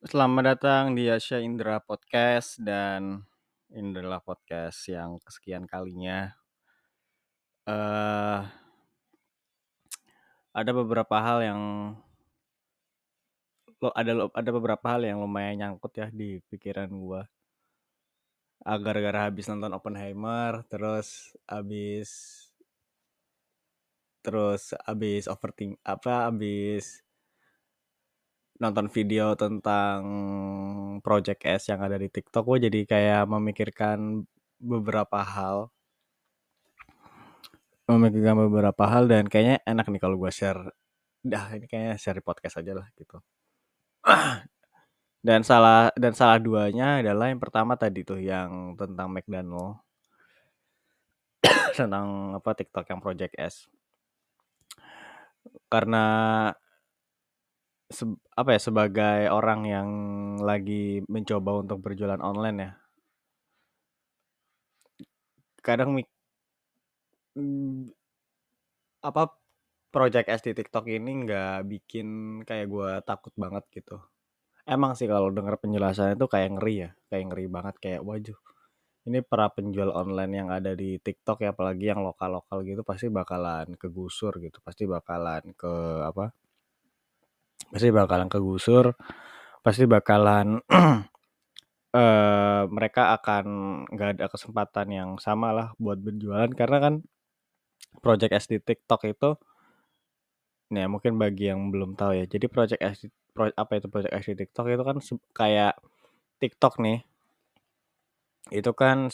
Selamat datang di Asya Indra Podcast dan adalah podcast yang kesekian kalinya. Eh ada beberapa hal yang lo ada ada beberapa hal yang lumayan nyangkut ya di pikiran gua. Agar ah, gara habis nonton Oppenheimer, terus habis terus habis overthink apa habis nonton video tentang Project S yang ada di TikTok, gue jadi kayak memikirkan beberapa hal. Memikirkan beberapa hal dan kayaknya enak nih kalau gue share. Dah ini kayaknya share podcast aja lah gitu. Dan salah dan salah duanya adalah yang pertama tadi tuh yang tentang McDonald. Tentang apa TikTok yang Project S. Karena se apa ya sebagai orang yang lagi mencoba untuk berjualan online ya? Kadang mik hmm, apa project S di TikTok ini nggak bikin kayak gue takut banget gitu. Emang sih kalau denger penjelasannya tuh kayak ngeri ya kayak ngeri banget kayak wajuh ini para penjual online yang ada di TikTok ya apalagi yang lokal-lokal gitu pasti bakalan kegusur gitu pasti bakalan ke apa pasti bakalan kegusur pasti bakalan uh, mereka akan nggak ada kesempatan yang sama lah buat berjualan karena kan Project S di TikTok itu Nih, mungkin bagi yang belum tahu ya. Jadi Project S pro, apa itu Project S di TikTok itu kan kayak TikTok nih. Itu kan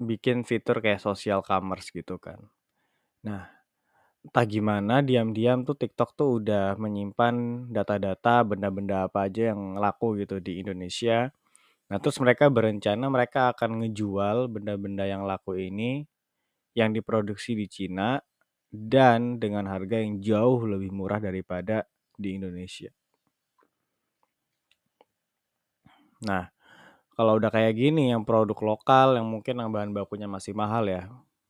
bikin fitur kayak social commerce gitu kan. Nah, entah gimana diam-diam tuh TikTok tuh udah menyimpan data-data benda-benda apa aja yang laku gitu di Indonesia. Nah, terus mereka berencana mereka akan ngejual benda-benda yang laku ini yang diproduksi di Cina dan dengan harga yang jauh lebih murah daripada di Indonesia. Nah, kalau udah kayak gini yang produk lokal yang mungkin yang bahan bakunya masih mahal ya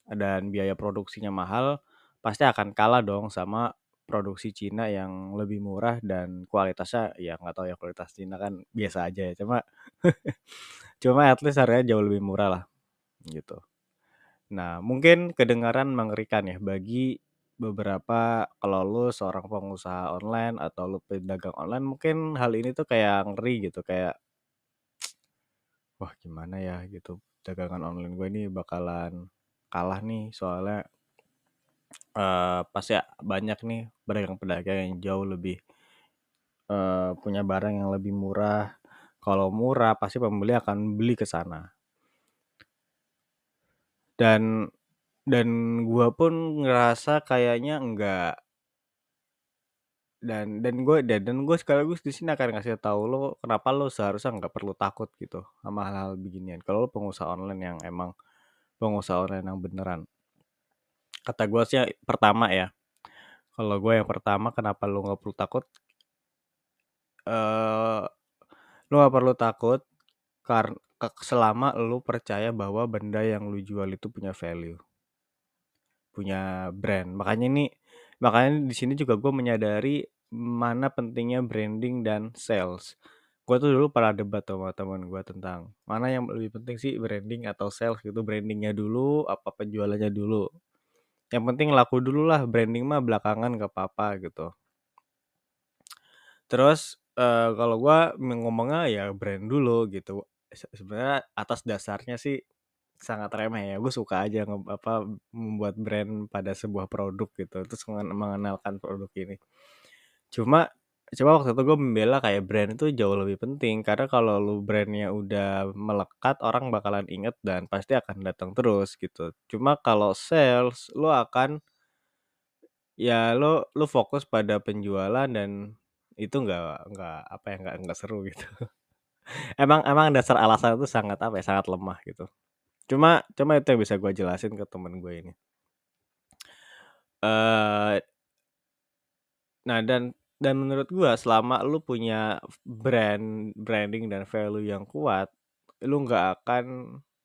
dan biaya produksinya mahal, pasti akan kalah dong sama produksi Cina yang lebih murah dan kualitasnya ya nggak tahu ya kualitas Cina kan biasa aja ya cuma cuma at least harganya jauh lebih murah lah gitu. Nah mungkin kedengaran mengerikan ya bagi beberapa kalau lu seorang pengusaha online atau lu pedagang online mungkin hal ini tuh kayak ngeri gitu kayak wah gimana ya? Gitu dagangan online gue ini bakalan kalah nih soalnya uh, pasti banyak nih pedagang-pedagang yang jauh lebih uh, punya barang yang lebih murah. Kalau murah pasti pembeli akan beli ke sana. Dan dan gue pun ngerasa kayaknya enggak dan dan gue dan, dan gue sekaligus di sini akan ngasih tahu lo kenapa lo seharusnya nggak perlu takut gitu sama hal-hal beginian kalau lo pengusaha online yang emang pengusaha online yang beneran kata gue sih pertama ya. Kalau gue yang pertama kenapa lu nggak perlu takut? Uh, lu nggak perlu takut karena selama lu percaya bahwa benda yang lu jual itu punya value punya brand. Makanya ini makanya di sini juga gue menyadari mana pentingnya branding dan sales. Gue tuh dulu pernah debat sama teman gue tentang mana yang lebih penting sih branding atau sales gitu. Brandingnya dulu apa penjualannya dulu yang penting laku dulu lah branding mah belakangan gak apa-apa gitu. Terus uh, kalau gue ngomongnya ya brand dulu gitu. Sebenarnya atas dasarnya sih sangat remeh ya. Gue suka aja nge apa membuat brand pada sebuah produk gitu. Terus mengenalkan produk ini. Cuma Coba waktu itu gue membela kayak brand itu jauh lebih penting karena kalau lu brandnya udah melekat orang bakalan inget dan pasti akan datang terus gitu. Cuma kalau sales lu akan ya lu lu fokus pada penjualan dan itu nggak nggak apa ya nggak nggak seru gitu. emang emang dasar alasan itu sangat apa ya sangat lemah gitu. Cuma cuma itu yang bisa gue jelasin ke temen gue ini. Uh, nah dan dan menurut gua selama lu punya brand branding dan value yang kuat lu nggak akan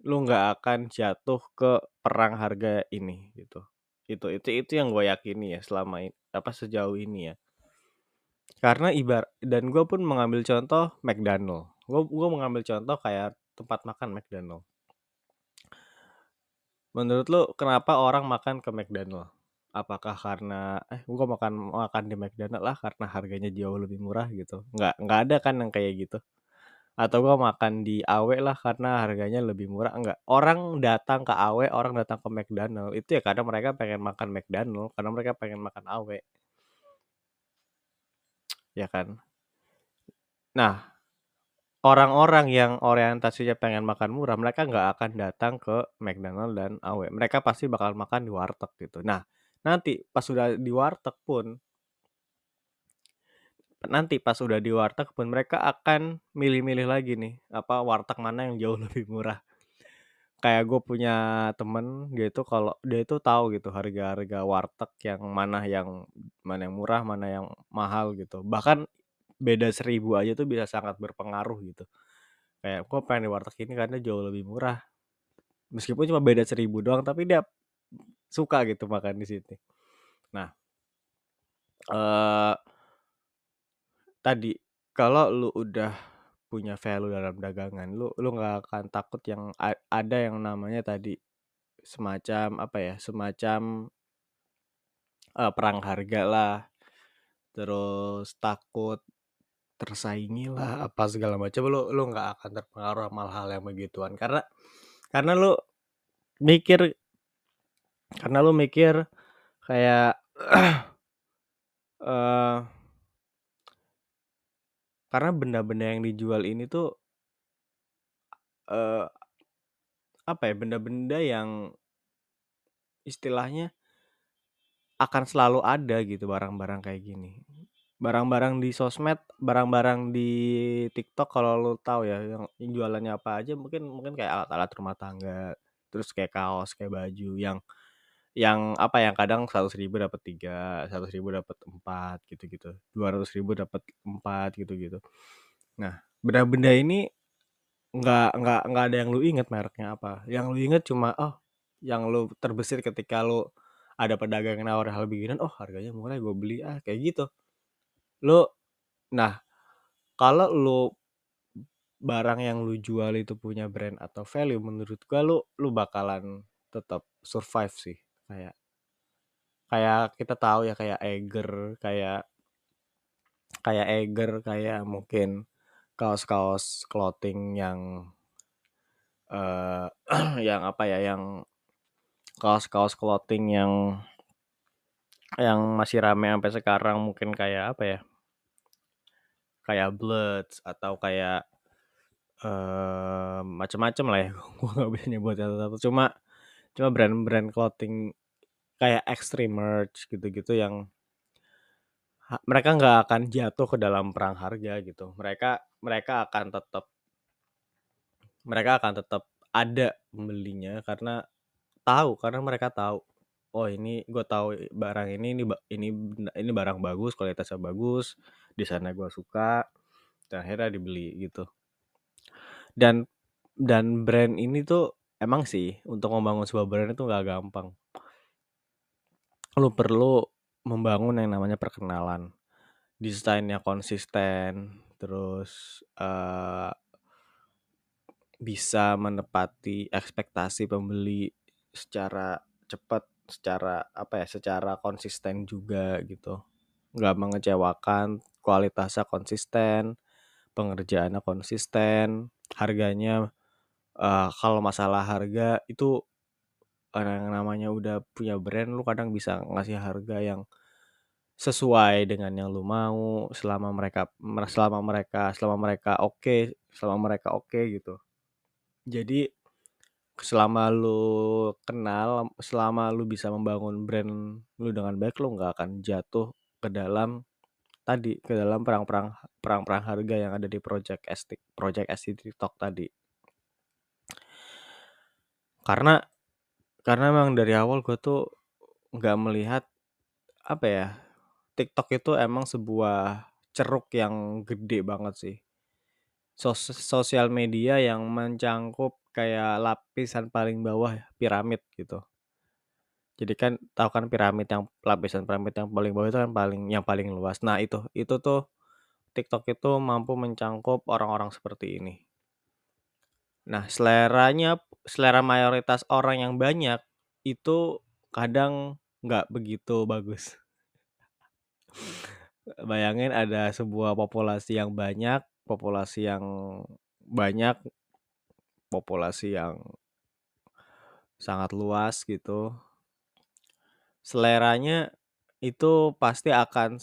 lu nggak akan jatuh ke perang harga ini gitu itu itu itu yang gue yakini ya selama apa sejauh ini ya Karena ibar dan gue pun mengambil contoh McDonald. Gue gue mengambil contoh kayak tempat makan McDonald. Menurut lu kenapa orang makan ke McDonald? Apakah karena eh gue makan makan di McDonald lah karena harganya jauh lebih murah gitu? Nggak nggak ada kan yang kayak gitu. Atau gue makan di AW lah karena harganya lebih murah enggak. Orang datang ke AW, orang datang ke McDonald itu ya karena mereka pengen makan McDonald, karena mereka pengen makan AW. Ya kan? Nah, orang-orang yang orientasinya pengen makan murah, mereka nggak akan datang ke McDonald dan AW. Mereka pasti bakal makan di warteg gitu. Nah, nanti pas sudah di warteg pun nanti pas udah di warteg pun mereka akan milih-milih lagi nih apa warteg mana yang jauh lebih murah. Kayak gue punya temen dia itu kalau dia itu tahu gitu harga-harga warteg yang mana yang mana yang murah mana yang mahal gitu. Bahkan beda seribu aja tuh bisa sangat berpengaruh gitu. Kayak gue pengen di warteg ini karena jauh lebih murah? Meskipun cuma beda seribu doang tapi dia suka gitu makan di sini nah eh tadi kalau lu udah punya value dalam dagangan lu lu nggak akan takut yang ada yang namanya tadi semacam apa ya semacam uh, perang harga lah terus takut tersaingi lah apa segala macam lu lu nggak akan terpengaruh sama hal yang begituan. Karena karena lu mikir karena lu mikir kayak uh, karena benda-benda yang dijual ini tuh uh, apa ya benda-benda yang istilahnya akan selalu ada gitu barang-barang kayak gini. Barang-barang di sosmed barang-barang di TikTok kalau lo tahu ya yang, yang jualannya apa aja mungkin mungkin kayak alat-alat rumah tangga terus kayak kaos kayak baju yang yang apa yang kadang seratus ribu dapat tiga seratus ribu dapat empat gitu gitu dua ratus ribu dapat empat gitu gitu nah benda-benda ini nggak nggak nggak ada yang lu inget mereknya apa. Yang lu inget cuma oh yang lu terbesit ketika lu ada pedagang yang nawar hal beginian oh harganya murah gue beli ah kayak gitu. Lu nah kalau lu barang yang lu jual itu punya brand atau value menurut gua lu lu bakalan tetap survive sih kayak kayak kita tahu ya kayak Eger kayak kayak Eger kayak mungkin kaos-kaos clothing yang uh, yang apa ya yang kaos-kaos clothing yang yang masih rame sampai sekarang mungkin kayak apa ya kayak Bloods atau kayak uh, macam-macam lah ya. Gue nggak bisa nyebut satu-satu. Cuma cuma brand-brand clothing kayak extreme merch gitu-gitu yang mereka nggak akan jatuh ke dalam perang harga gitu. Mereka mereka akan tetap mereka akan tetap ada pembelinya karena tahu karena mereka tahu oh ini gue tahu barang ini ini ini ini barang bagus kualitasnya bagus di sana gue suka dan akhirnya dibeli gitu dan dan brand ini tuh emang sih untuk membangun sebuah brand itu nggak gampang. Lu perlu membangun yang namanya perkenalan. Desainnya konsisten terus uh, bisa menepati ekspektasi pembeli secara cepat secara apa ya secara konsisten juga gitu. Nggak mengecewakan kualitasnya konsisten pengerjaannya konsisten harganya uh, kalau masalah harga itu orang yang namanya udah punya brand lu kadang bisa ngasih harga yang sesuai dengan yang lu mau selama mereka selama mereka selama mereka oke selama mereka oke gitu. Jadi selama lu kenal selama lu bisa membangun brand lu dengan baik lu nggak akan jatuh ke dalam tadi ke dalam perang-perang perang-perang harga yang ada di project S project S TikTok tadi karena karena memang dari awal gue tuh nggak melihat apa ya TikTok itu emang sebuah ceruk yang gede banget sih Sos sosial media yang mencangkup kayak lapisan paling bawah piramid gitu Jadi kan tahu kan piramid yang lapisan piramid yang paling bawah itu kan paling yang paling luas. Nah, itu itu tuh TikTok itu mampu mencangkup orang-orang seperti ini. Nah, seleranya selera mayoritas orang yang banyak itu kadang nggak begitu bagus. Bayangin ada sebuah populasi yang banyak, populasi yang banyak, populasi yang sangat luas gitu. Seleranya itu pasti akan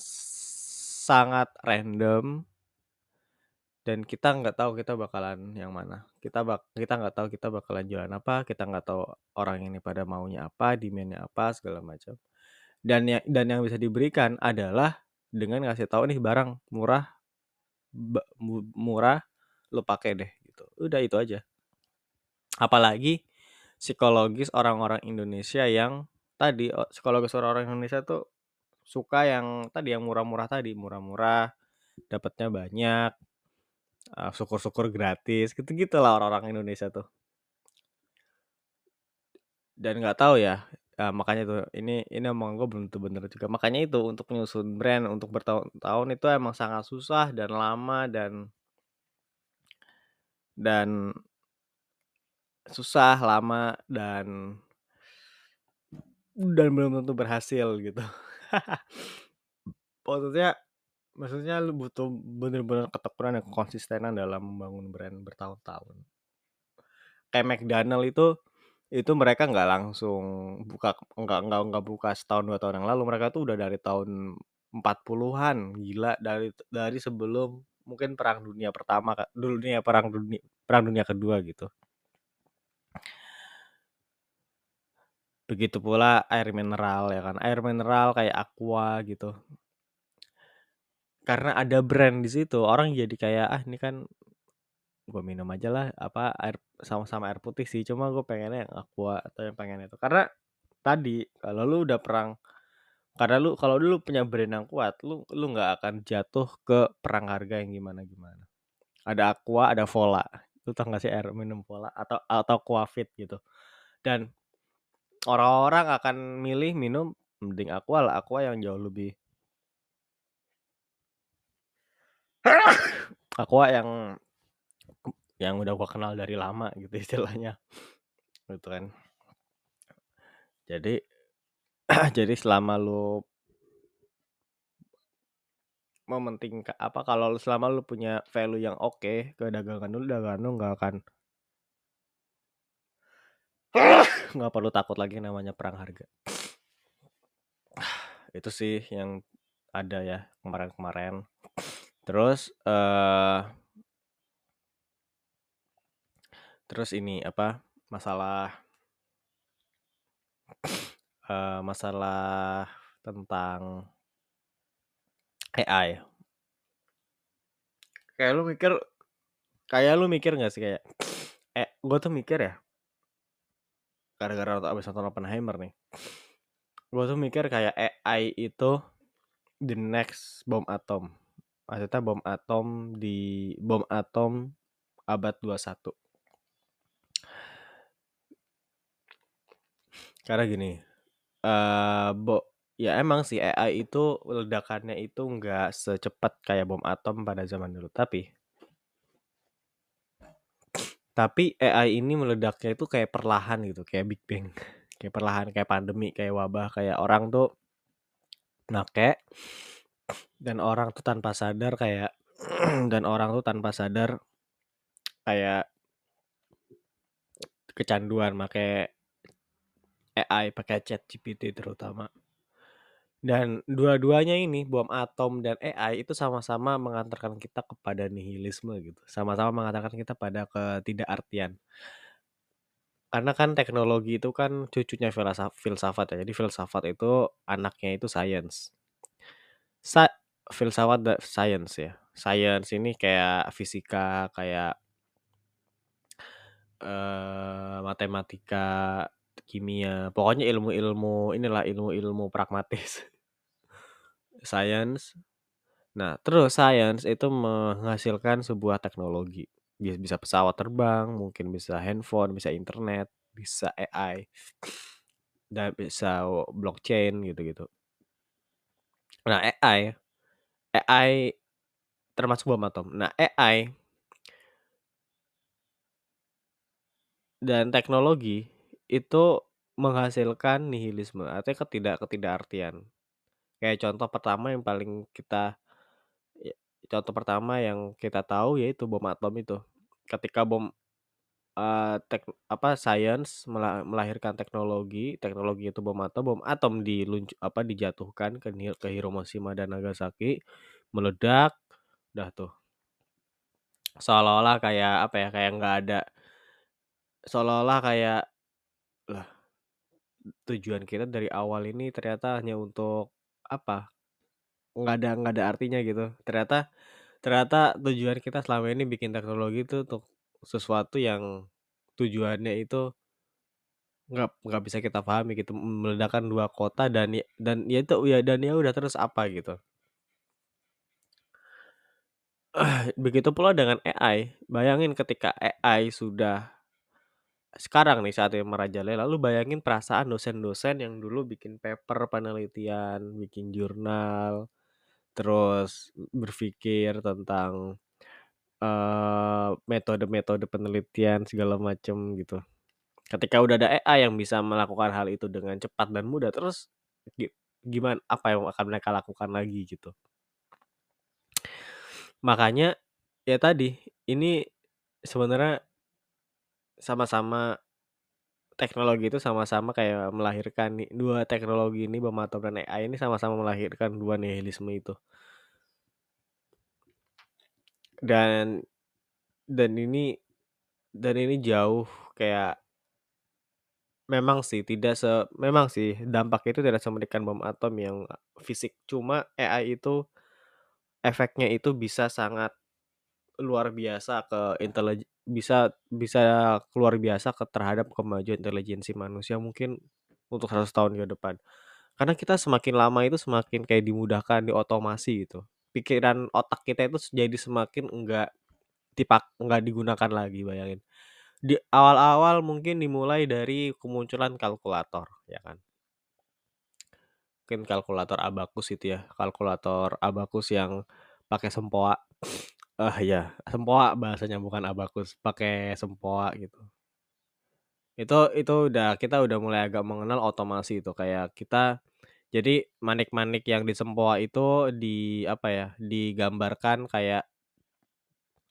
sangat random dan kita nggak tahu kita bakalan yang mana. Kita bak kita nggak tahu kita bakalan jualan apa, kita nggak tahu orang ini pada maunya apa, demand-nya apa, segala macam. Dan yang dan yang bisa diberikan adalah dengan ngasih tahu nih barang murah murah lu pakai deh gitu. Udah itu aja. Apalagi psikologis orang-orang Indonesia yang tadi psikologis orang-orang Indonesia tuh suka yang tadi yang murah-murah tadi, murah-murah, dapatnya banyak, uh, syukur-syukur gratis, gitu-gitu lah orang-orang Indonesia tuh. Dan nggak tahu ya, uh, makanya tuh ini ini emang gue belum tentu bener juga. Makanya itu untuk menyusun brand untuk bertahun-tahun itu emang sangat susah dan lama dan dan susah, lama dan dan belum tentu berhasil gitu. maksudnya maksudnya lu butuh bener-bener ketekunan dan konsistenan dalam membangun brand bertahun-tahun. Kayak McDonald itu itu mereka nggak langsung buka nggak nggak nggak buka setahun dua tahun yang lalu. Mereka tuh udah dari tahun 40-an gila dari dari sebelum mungkin perang dunia pertama dulu dunia perang dunia perang dunia kedua gitu. Begitu pula air mineral ya kan air mineral kayak aqua gitu karena ada brand di situ orang jadi kayak ah ini kan gue minum aja lah apa air sama-sama air putih sih cuma gue pengennya yang aqua atau yang pengen itu. Karena tadi kalau lu udah perang karena lu kalau dulu punya brand yang kuat lu lu nggak akan jatuh ke perang harga yang gimana gimana ada aqua ada vola lu tau gak sih air minum vola atau atau aquafit gitu. Dan orang-orang akan milih minum mending aqua lah aqua yang jauh lebih aqua yang yang udah gua kenal dari lama gitu istilahnya. Gitu kan. Jadi jadi selama lu mementingkan apa kalau selama lu punya value yang oke okay, ke dagangan lu dagangan lu nggak akan nggak perlu takut lagi namanya perang harga. Itu sih yang ada ya kemarin-kemarin terus uh, terus ini apa masalah uh, masalah tentang AI kayak lu mikir kayak lu mikir nggak sih kayak eh gue tuh mikir ya gara-gara abis nonton Oppenheimer nih gue tuh mikir kayak AI itu the next bom atom maksudnya bom atom di bom atom abad 21 Karena gini, uh, bo ya emang sih AI itu ledakannya itu nggak secepat kayak bom atom pada zaman dulu, tapi tapi AI ini meledaknya itu kayak perlahan gitu, kayak Big Bang. Kayak perlahan, kayak pandemi, kayak wabah, kayak orang tuh make dan orang tuh tanpa sadar kayak dan orang tuh tanpa sadar kayak kecanduan make AI pakai chat GPT terutama. Dan dua-duanya ini bom atom dan AI itu sama-sama mengantarkan kita kepada nihilisme gitu. Sama-sama mengantarkan kita pada ketidakartian. Karena kan teknologi itu kan cucunya filsafat ya. Jadi filsafat itu anaknya itu science. Sa filsafat dan science ya. Science ini kayak fisika, kayak uh, matematika, kimia, pokoknya ilmu-ilmu inilah ilmu-ilmu pragmatis. Science. Nah, terus science itu menghasilkan sebuah teknologi. Bisa, bisa pesawat terbang, mungkin bisa handphone, bisa internet, bisa AI. dan bisa blockchain gitu-gitu. Nah, AI AI termasuk bom atom. Nah, AI dan teknologi itu menghasilkan nihilisme, artinya ketidak ketidakartian. Kayak contoh pertama yang paling kita ya, contoh pertama yang kita tahu yaitu bom atom itu. Ketika bom uh, tek, apa sains melahirkan teknologi, teknologi itu bom atom, bom atom dilunjuk apa dijatuhkan ke ke Hiroshima dan Nagasaki, meledak, dah tuh. Seolah-olah kayak apa ya, kayak nggak ada seolah-olah kayak lah tujuan kita dari awal ini ternyata hanya untuk apa? Nggak ada nggak ada artinya gitu. Ternyata ternyata tujuan kita selama ini bikin teknologi itu untuk sesuatu yang tujuannya itu nggak nggak bisa kita pahami gitu meledakkan dua kota dan ya, dan ya itu ya dan ya udah terus apa gitu. Begitu pula dengan AI bayangin ketika AI sudah sekarang nih saat ini merajalela lalu bayangin perasaan dosen-dosen yang dulu bikin paper penelitian bikin jurnal terus berpikir tentang metode-metode uh, penelitian segala macam gitu. Ketika udah ada AI yang bisa melakukan hal itu dengan cepat dan mudah terus gimana apa yang akan mereka lakukan lagi gitu. Makanya ya tadi ini sebenarnya sama-sama teknologi itu sama-sama kayak melahirkan dua teknologi ini atom dan AI ini sama-sama melahirkan dua nihilisme itu dan dan ini dan ini jauh kayak memang sih tidak se memang sih dampak itu tidak semenikan bom atom yang fisik cuma AI itu efeknya itu bisa sangat luar biasa ke intelijen bisa bisa keluar biasa ke terhadap kemajuan intelijensi manusia mungkin untuk 100 tahun ke depan. Karena kita semakin lama itu semakin kayak dimudahkan, diotomasi gitu. Pikiran otak kita itu jadi semakin enggak tipak enggak digunakan lagi bayangin. Di awal-awal mungkin dimulai dari kemunculan kalkulator, ya kan. Mungkin kalkulator abakus itu ya, kalkulator abakus yang pakai sempoa Ah ya, sempoa bahasanya bukan abakus, pakai sempoa gitu. Itu itu udah kita udah mulai agak mengenal otomasi itu kayak kita jadi manik-manik yang di sempoa itu di apa ya, digambarkan kayak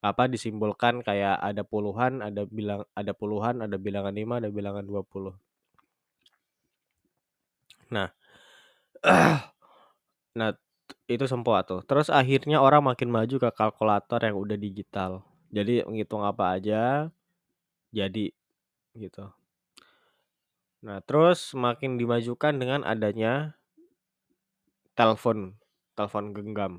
apa disimbolkan kayak ada puluhan, ada bilang ada puluhan, ada bilangan 5, ada bilangan 20. Nah. nah, itu sempoa tuh. Terus akhirnya orang makin maju ke kalkulator yang udah digital. Jadi menghitung apa aja jadi gitu. Nah, terus semakin dimajukan dengan adanya telepon, telepon genggam.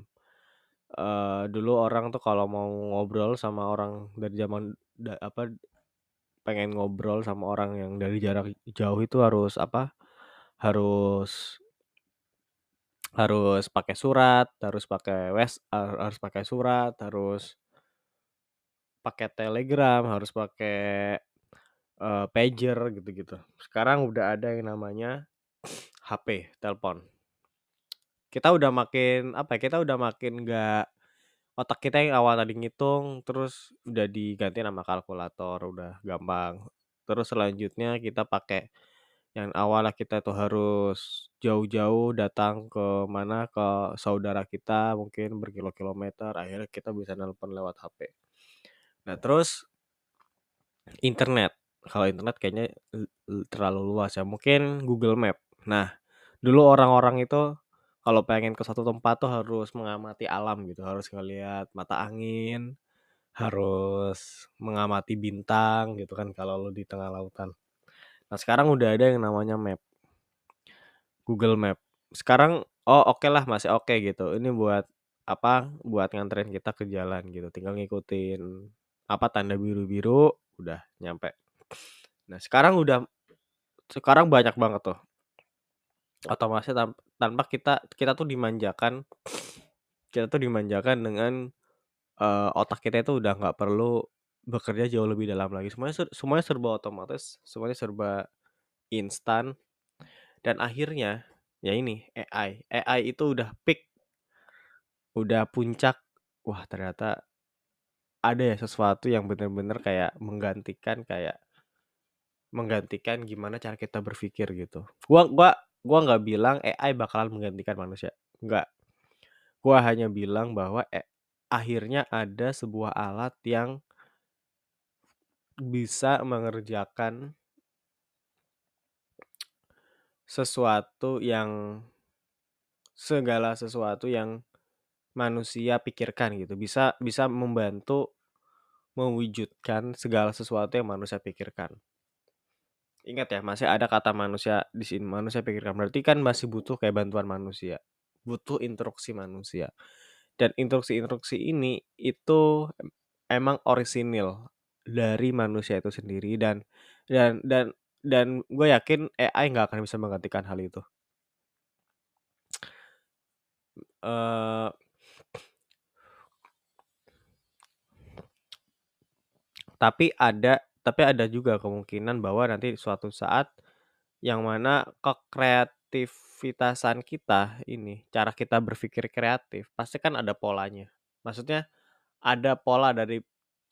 Uh, dulu orang tuh kalau mau ngobrol sama orang dari zaman da, apa pengen ngobrol sama orang yang dari jarak jauh itu harus apa? Harus harus pakai surat, harus pakai wes, harus pakai surat, harus pakai telegram, harus pakai uh, pager gitu-gitu. Sekarang udah ada yang namanya HP, telepon. Kita udah makin apa? Ya, kita udah makin nggak otak kita yang awal tadi ngitung terus udah diganti nama kalkulator, udah gampang. Terus selanjutnya kita pakai yang awalnya kita tuh harus jauh-jauh datang ke mana ke saudara kita mungkin berkilo-kilometer akhirnya kita bisa nelpon lewat HP nah terus internet kalau internet kayaknya terlalu luas ya mungkin Google Map nah dulu orang-orang itu kalau pengen ke satu tempat tuh harus mengamati alam gitu harus ngelihat mata angin harus mengamati bintang gitu kan kalau lo di tengah lautan Nah sekarang udah ada yang namanya map. Google Map. Sekarang oh oke okay lah masih oke okay gitu. Ini buat apa? Buat nganterin kita ke jalan gitu. Tinggal ngikutin apa tanda biru-biru udah nyampe. Nah sekarang udah sekarang banyak banget tuh otomasi tanpa kita kita tuh dimanjakan kita tuh dimanjakan dengan uh, otak kita itu udah nggak perlu bekerja jauh lebih dalam lagi semuanya semuanya serba otomatis semuanya serba instan Dan akhirnya ya ini AI. AI itu udah peak udah puncak wah ternyata ada ya sesuatu yang bener-bener kayak menggantikan kayak menggantikan gimana cara kita berpikir gitu. Gua gua gua nggak bilang AI bakalan menggantikan manusia, nggak. Gua hanya bilang bahwa e akhirnya ada sebuah alat yang bisa mengerjakan sesuatu yang segala sesuatu yang manusia pikirkan gitu. Bisa bisa membantu mewujudkan segala sesuatu yang manusia pikirkan. Ingat ya, masih ada kata manusia di sini, manusia pikirkan. Berarti kan masih butuh kayak bantuan manusia. Butuh instruksi manusia. Dan instruksi-instruksi ini itu emang orisinil dari manusia itu sendiri dan dan dan dan gue yakin AI nggak akan bisa menggantikan hal itu. Eh tapi ada tapi ada juga kemungkinan bahwa nanti suatu saat yang mana kekreativitasan kita ini, cara kita berpikir kreatif, pasti kan ada polanya. Maksudnya ada pola dari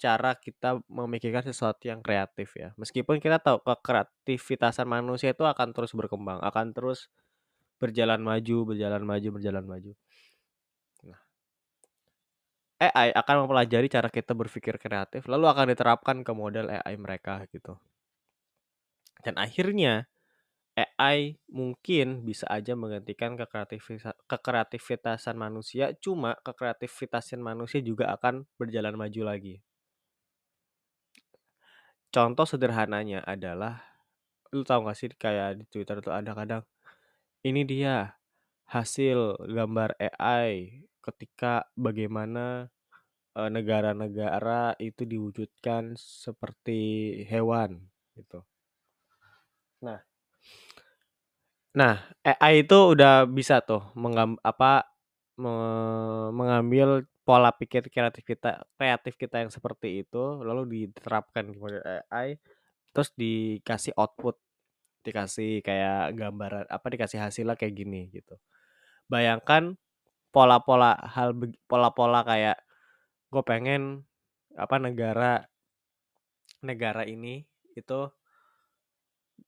cara kita memikirkan sesuatu yang kreatif ya. Meskipun kita tahu kekreativitasan manusia itu akan terus berkembang, akan terus berjalan maju, berjalan maju, berjalan maju. AI akan mempelajari cara kita berpikir kreatif, lalu akan diterapkan ke model AI mereka gitu. Dan akhirnya AI mungkin bisa aja menggantikan kekreativita kekreativitasan manusia, cuma kekreativitasan manusia juga akan berjalan maju lagi. Contoh sederhananya adalah, lu tahu gak sih kayak di Twitter tuh ada kadang, ini dia hasil gambar AI ketika bagaimana negara-negara itu diwujudkan seperti hewan gitu. Nah, nah AI itu udah bisa tuh menggam apa me mengambil pola pikir kreatif kita kreatif kita yang seperti itu lalu diterapkan di model AI terus dikasih output dikasih kayak gambaran apa dikasih hasilnya kayak gini gitu bayangkan pola-pola hal pola-pola kayak gue pengen apa negara negara ini itu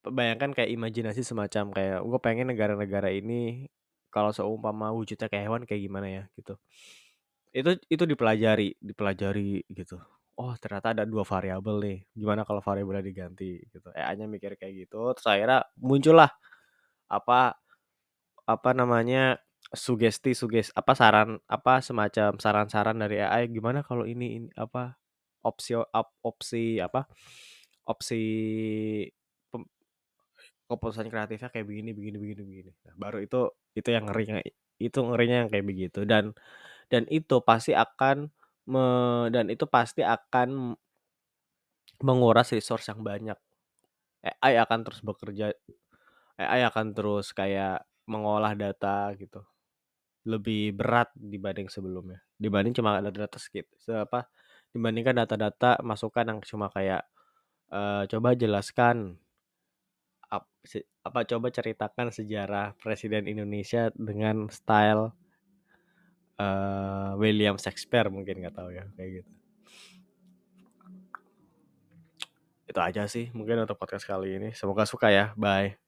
bayangkan kayak imajinasi semacam kayak gue pengen negara-negara ini kalau seumpama wujudnya kayak hewan kayak gimana ya? Gitu. Itu itu dipelajari dipelajari gitu. Oh ternyata ada dua variabel nih. Gimana kalau variabelnya diganti? Gitu. AI-nya mikir kayak gitu terus akhirnya muncullah apa apa namanya sugesti suges apa saran apa semacam saran-saran dari AI gimana kalau ini, ini apa opsi op- opsi apa opsi pem- keputusan kreatifnya kayak begini begini begini begini. Nah, baru itu itu yang ngerinya itu ngerinya yang kayak begitu. Dan dan itu pasti akan me, dan itu pasti akan menguras resource yang banyak. AI akan terus bekerja AI akan terus kayak mengolah data gitu lebih berat dibanding sebelumnya. Dibanding cuma ada data skip apa dibandingkan data-data masukan yang cuma kayak eh, coba jelaskan ap- se- apa coba ceritakan sejarah presiden Indonesia dengan style eh, William Shakespeare mungkin nggak tahu ya kayak gitu. Itu aja sih mungkin untuk podcast kali ini. Semoga suka ya. Bye